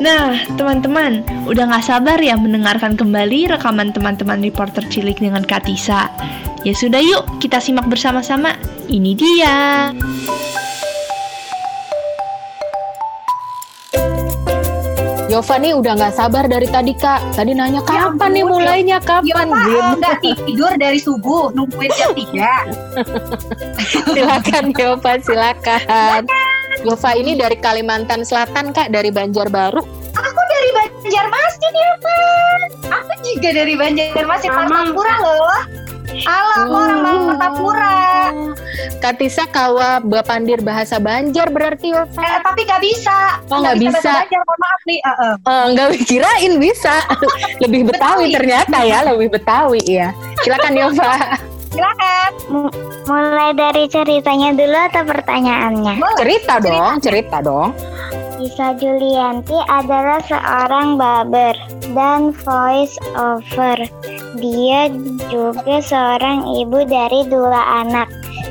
Nah, teman-teman, udah gak sabar ya mendengarkan kembali rekaman teman-teman reporter cilik dengan Katisa. Ya sudah yuk, kita simak bersama-sama. Ini dia. Yova nih udah nggak sabar dari tadi kak. Tadi nanya ya kapan ya, nih mulainya kapan? Yova nggak tidur dari subuh nungguin jam tiga. silakan Yova silakan. Yova ini dari Kalimantan Selatan kak dari Banjarbaru. Aku dari Banjarmasin ya kan. Aku juga dari Banjarmasin Martapura loh. Alam oh. orang Martapura. Katisa kawa bapandir bahasa Banjar berarti ya? Eh, tapi gak bisa. Oh nggak bisa. bisa. Banjar, mohon maaf nih. Uh -uh. Uh, nggak kirain bisa. lebih Betawi, Betawi ternyata ya, lebih Betawi ya. Silakan Yova. Silakan. M mulai dari ceritanya dulu atau pertanyaannya? Cerita dong, cerita dong. Isa Julianti adalah seorang barber dan voice over. Dia juga seorang ibu dari dua anak.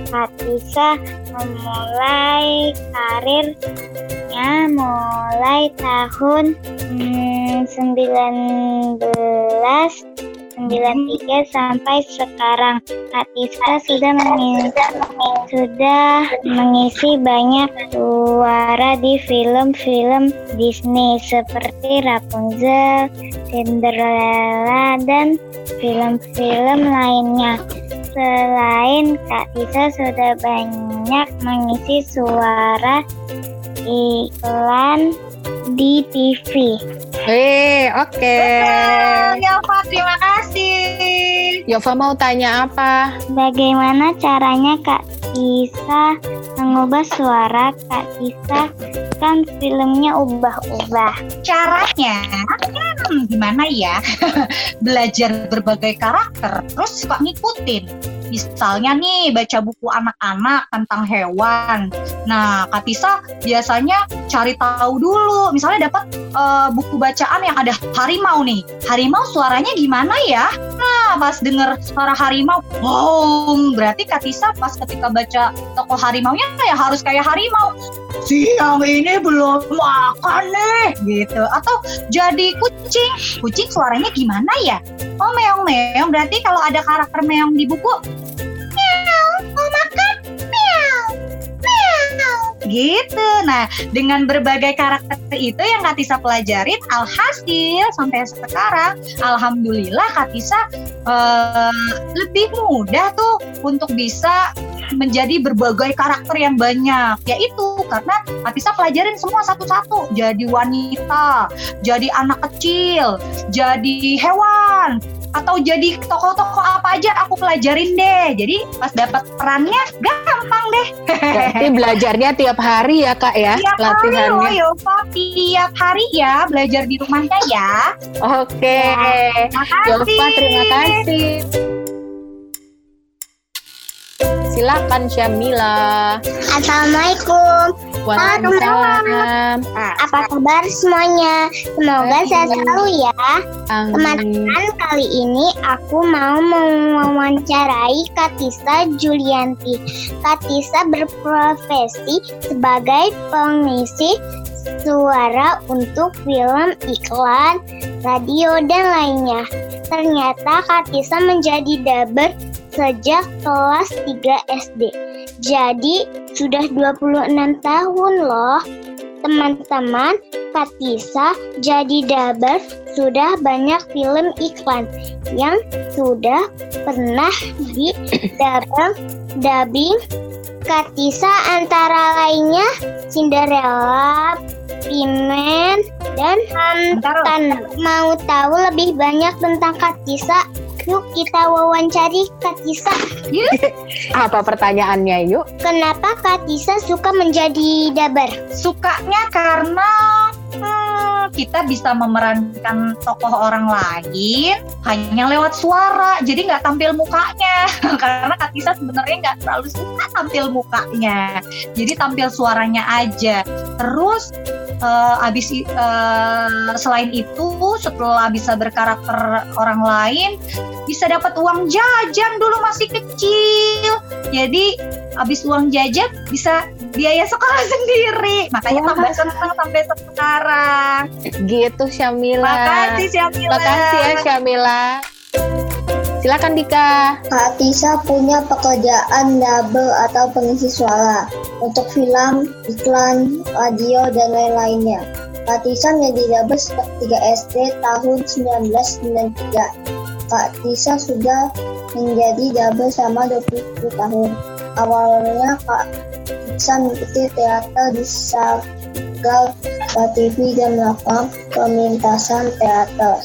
Fatisa memulai karirnya mulai tahun hmm, 19 93 sampai sekarang Atisa sudah mengisi, sudah mengisi banyak suara di film-film Disney seperti Rapunzel, Cinderella dan film-film lainnya. Selain Kak Tisa sudah banyak mengisi suara iklan di TV. Hei, oke. Okay. Yova, terima kasih. Yova mau tanya apa? Bagaimana caranya Kak Tisa mengubah suara Kak Tisa kan filmnya ubah-ubah. Caranya, hmm, gimana ya? Belajar berbagai karakter, terus suka ngikutin Misalnya nih baca buku anak-anak tentang hewan. Nah, Katisa biasanya cari tahu dulu. Misalnya dapat uh, buku bacaan yang ada harimau nih. Harimau suaranya gimana ya? Nah, pas denger suara harimau, wow, berarti Katisa pas ketika baca tokoh harimaunya ya harus kayak harimau. Siang ini belum makan nih, gitu. Atau jadi kucing. Kucing suaranya gimana ya? Oh meong-meong berarti kalau ada karakter meong di buku gitu. Nah, dengan berbagai karakter itu yang Katisa pelajarin, alhasil sampai sekarang, alhamdulillah Katisa uh, lebih mudah tuh untuk bisa menjadi berbagai karakter yang banyak yaitu karena Katisa pelajarin semua satu-satu jadi wanita jadi anak kecil jadi hewan atau jadi tokoh-tokoh apa aja aku pelajarin deh. Jadi pas dapat perannya gampang deh. Berarti belajarnya tiap hari ya kak ya tiap latihannya. Hari loh, Yova, tiap hari ya belajar di rumahnya ya. Oke. Ya, Yova terima kasih. Silakan Syamila. Assalamualaikum. Waalaikumsalam. Apa kabar semuanya? Semoga sehat selalu ya. Teman-teman, kali ini aku mau mewawancarai Katisa Julianti. Katisa berprofesi sebagai pengisi suara untuk film, iklan, radio, dan lainnya. Ternyata Katisa menjadi dubber sejak kelas 3 SD. Jadi sudah 26 tahun loh. Teman-teman, Katisa jadi dubber sudah banyak film iklan yang sudah pernah di dubbing, dubbing Katisa antara lainnya Cinderella, Pimen, dan Hantan. Mau tahu lebih banyak tentang Katisa? Yuk kita wawancari Kak Tisa. Apa pertanyaannya yuk? Kenapa Kak Tisa suka menjadi dabar? Sukanya karena hmm, kita bisa memerankan tokoh orang lain hanya lewat suara, jadi nggak tampil mukanya. karena Kak Tisa sebenarnya nggak terlalu suka tampil mukanya, jadi tampil suaranya aja. Terus uh, abis uh, selain itu setelah bisa berkarakter orang lain bisa dapat uang jajan dulu masih kecil jadi habis uang jajan bisa biaya sekolah sendiri. Makanya Wah. tambah senang sampai sekarang. Gitu Syamila. Makasih Syamila. Makasih ya Syamila. Silakan Dika. Kak Tisa punya pekerjaan double atau pengisi suara untuk film, iklan, radio, dan lain-lainnya. Kak Tisa menjadi double sejak 3 SD tahun 1993. Kak Tisa sudah menjadi double selama 20 tahun. Awalnya Kak Tisa mengikuti teater di Sagal TV dan melakukan pementasan teater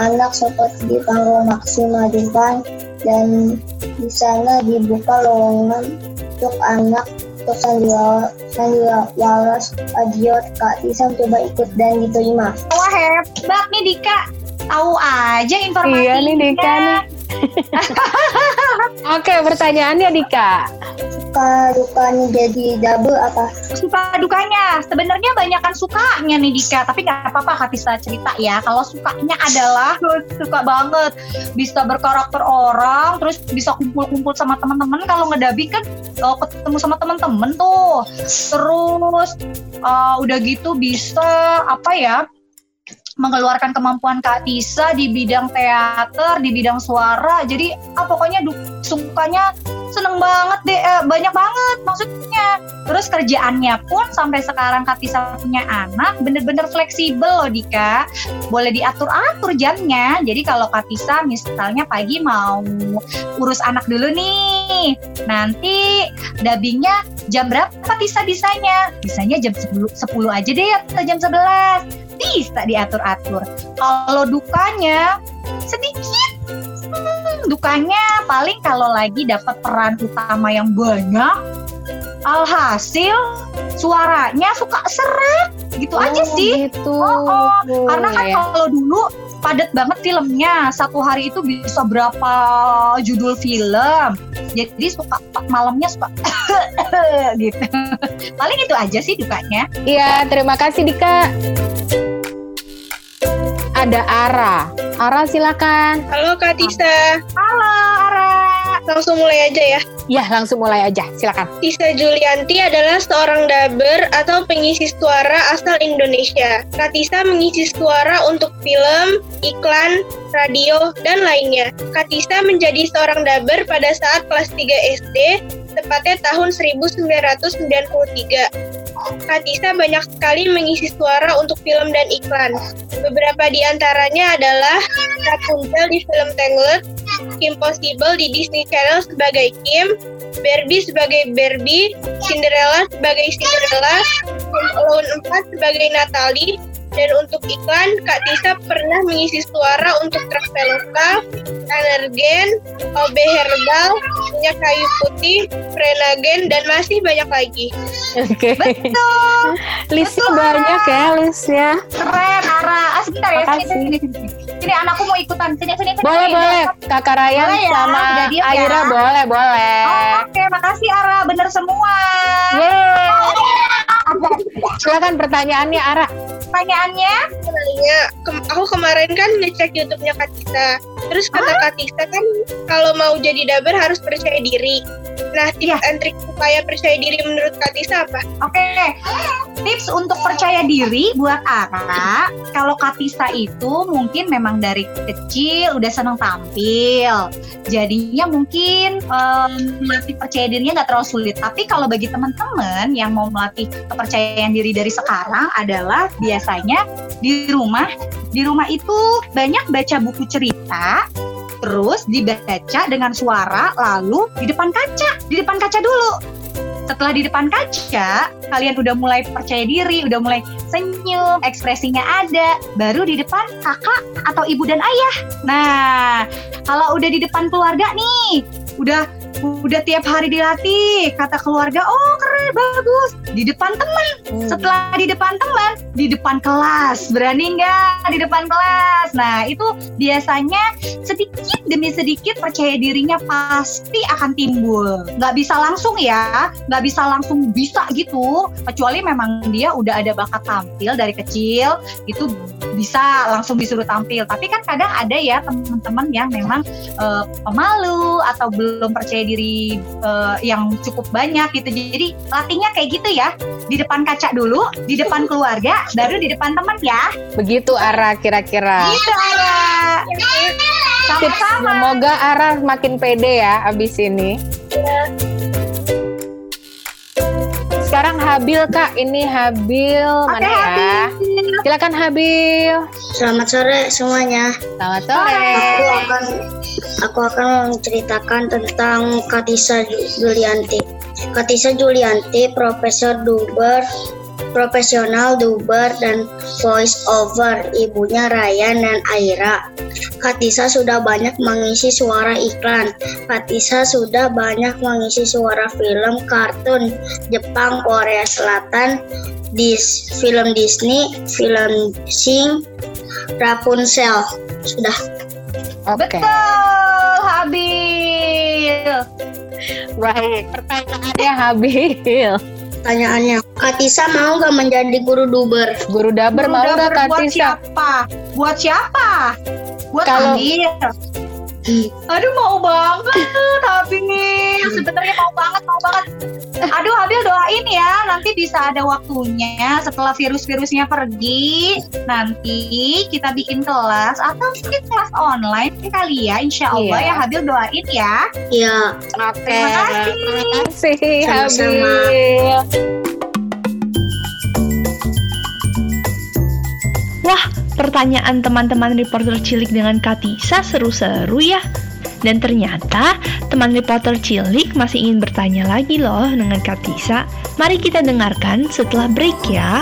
anak seperti di panggung Maksima Depan dan di sana dibuka lowongan untuk anak untuk sandiwara sandiwara radio Kak Tisa coba ikut dan diterima. Wah hebat nih Dika. Tahu aja informasinya. Iya nih Dika nih. Oke, pertanyaannya Dika. Suka dukanya jadi double apa? suka dukanya. Sebenarnya banyak kan sukanya nih Dika. Tapi nggak apa-apa Kak bisa cerita ya. Kalau sukanya adalah suka banget. Bisa berkarakter orang terus bisa kumpul-kumpul sama teman-teman. Kalau ngedabi kan uh, ketemu sama teman-teman tuh. Terus uh, udah gitu bisa apa ya mengeluarkan kemampuan Kak Tisa di bidang teater, di bidang suara. Jadi ah, pokoknya sukanya seneng banget deh, eh, banyak banget maksudnya. Terus kerjaannya pun sampai sekarang Kak Tisa punya anak bener-bener fleksibel loh Dika. Boleh diatur-atur jamnya. Jadi kalau Kak Tisa misalnya pagi mau urus anak dulu nih. Nanti dubbingnya jam berapa Tisa bisanya? Bisanya jam 10, 10 aja deh atau jam 11 bisa diatur-atur. Kalau dukanya dukanya paling kalau lagi dapat peran utama yang banyak, alhasil suaranya suka serak, gitu aja Oh, sih. Gitu. Oh, oh. Karena kan ya. kalau dulu padat banget filmnya, satu hari itu bisa berapa judul film. Jadi suka malamnya suka gitu. Paling itu aja sih dukanya. Iya, terima kasih Dika. Ada Ara. Ara silakan. Halo Kak Tisa, Halo Ara. langsung mulai aja ya. Ya, langsung mulai aja. Silakan. Tisa Julianti adalah seorang dubber atau pengisi suara asal Indonesia. Kak Tisa mengisi suara untuk film, iklan, radio, dan lainnya. Kak Tisa menjadi seorang dubber pada saat kelas 3 SD, tepatnya tahun 1993. Kak Tisa banyak sekali mengisi suara untuk film dan iklan. Beberapa di antaranya adalah Rapunzel di film Tangled, Kim Possible di Disney Channel sebagai Kim, Barbie sebagai Barbie, Cinderella sebagai Cinderella, Home Alone 4 sebagai Natalie, dan untuk iklan, Kak Tisa pernah mengisi suara untuk Traveloka, Energen, OB Herbal, minyak kayu putih, Frenagen, dan masih banyak lagi. Oke. Betul. Listnya Betul, banyak ya, listnya. Keren Ara. Ah sebentar ya. Sini, Makasih. sini, sini, sini. Anakku mau ikutan. Sini, sini, sini. Boleh, sini. boleh. Kakak Ryan Boleh ya, sama ya. Aira boleh, boleh. Oh, Oke, makasih Ara. Bener semua. Yeay. Silakan pertanyaannya Ara. Pertanyaannya? Ke- aku kemarin kan ngecek YouTube-nya Kak Tisa. Terus kata Kak Tisa kan kalau mau jadi dubber harus percaya diri. Nah, tips Iya. and trik supaya percaya diri menurut Kak Tisa apa? Oke, tips untuk percaya diri buat Ara, kalau Katisa itu mungkin memang dari kecil udah seneng tampil, jadinya mungkin em, melatih percaya dirinya nggak terlalu sulit. Tapi kalau bagi teman-teman yang mau melatih kepercayaan diri dari sekarang adalah biasanya di rumah, di rumah itu banyak baca buku cerita, terus dibaca dengan suara, lalu di depan kaca, di depan kaca dulu setelah di depan kaca, kalian udah mulai percaya diri, udah mulai senyum, ekspresinya ada, baru di depan kakak atau ibu dan ayah. Nah, kalau udah di depan keluarga nih, udah udah tiap hari dilatih, kata keluarga, oh keren, bagus. Di depan teman, setelah di depan teman, di depan kelas, berani nggak di depan kelas? Nah, itu biasanya sedikit demi sedikit percaya dirinya pasti akan timbul. Nggak bisa langsung ya, nggak bisa langsung bisa gitu, kecuali memang dia udah ada bakat tampil dari kecil, itu bisa langsung disuruh tampil. Tapi kan kadang ada ya teman-teman yang memang eh, pemalu atau belum percaya diri eh, yang cukup banyak gitu. Jadi latihnya kayak gitu ya. Di depan kaca dulu, di depan keluarga, baru di depan teman ya. Begitu Ara kira-kira. Gitu Ara. Sama-sama. semoga Ara makin pede ya abis ini. Sekarang Habil Kak, ini Habil Oke, mana ya? Silakan Habil. Selamat sore semuanya. Selamat sore. Aku akan aku akan menceritakan tentang Katisa Julianti. Katisa Julianti, Profesor Duber, profesional duber dan voice over, ibunya Ryan dan Aira. Katisa sudah banyak mengisi suara iklan. Katisa sudah banyak mengisi suara film, kartun, Jepang, Korea Selatan, dis film Disney, film Sing, Rapunzel. Sudah. Oke. Betul, Habil. Baik, pertanyaannya Habil. Pertanyaannya, Katisa mau nggak menjadi guru duber? Guru Daber mau Udah nggak Katisa? siapa? Buat siapa? Buat Kalau- Habil. Aduh mau banget Habil. Sebenarnya mau banget, mau banget. Aduh Habil doain ya. Nanti bisa ada waktunya setelah virus-virusnya pergi. Nanti kita bikin kelas atau mungkin kelas online kali ya. Insya Allah Iya. ya Habil doain ya. Ya, Oke. Terima kasih. Terima kasih. Habil. Wah, pertanyaan teman-teman reporter cilik dengan Katisa seru-seru ya. Dan ternyata teman reporter cilik masih ingin bertanya lagi loh dengan Katisa. Mari kita dengarkan setelah break ya.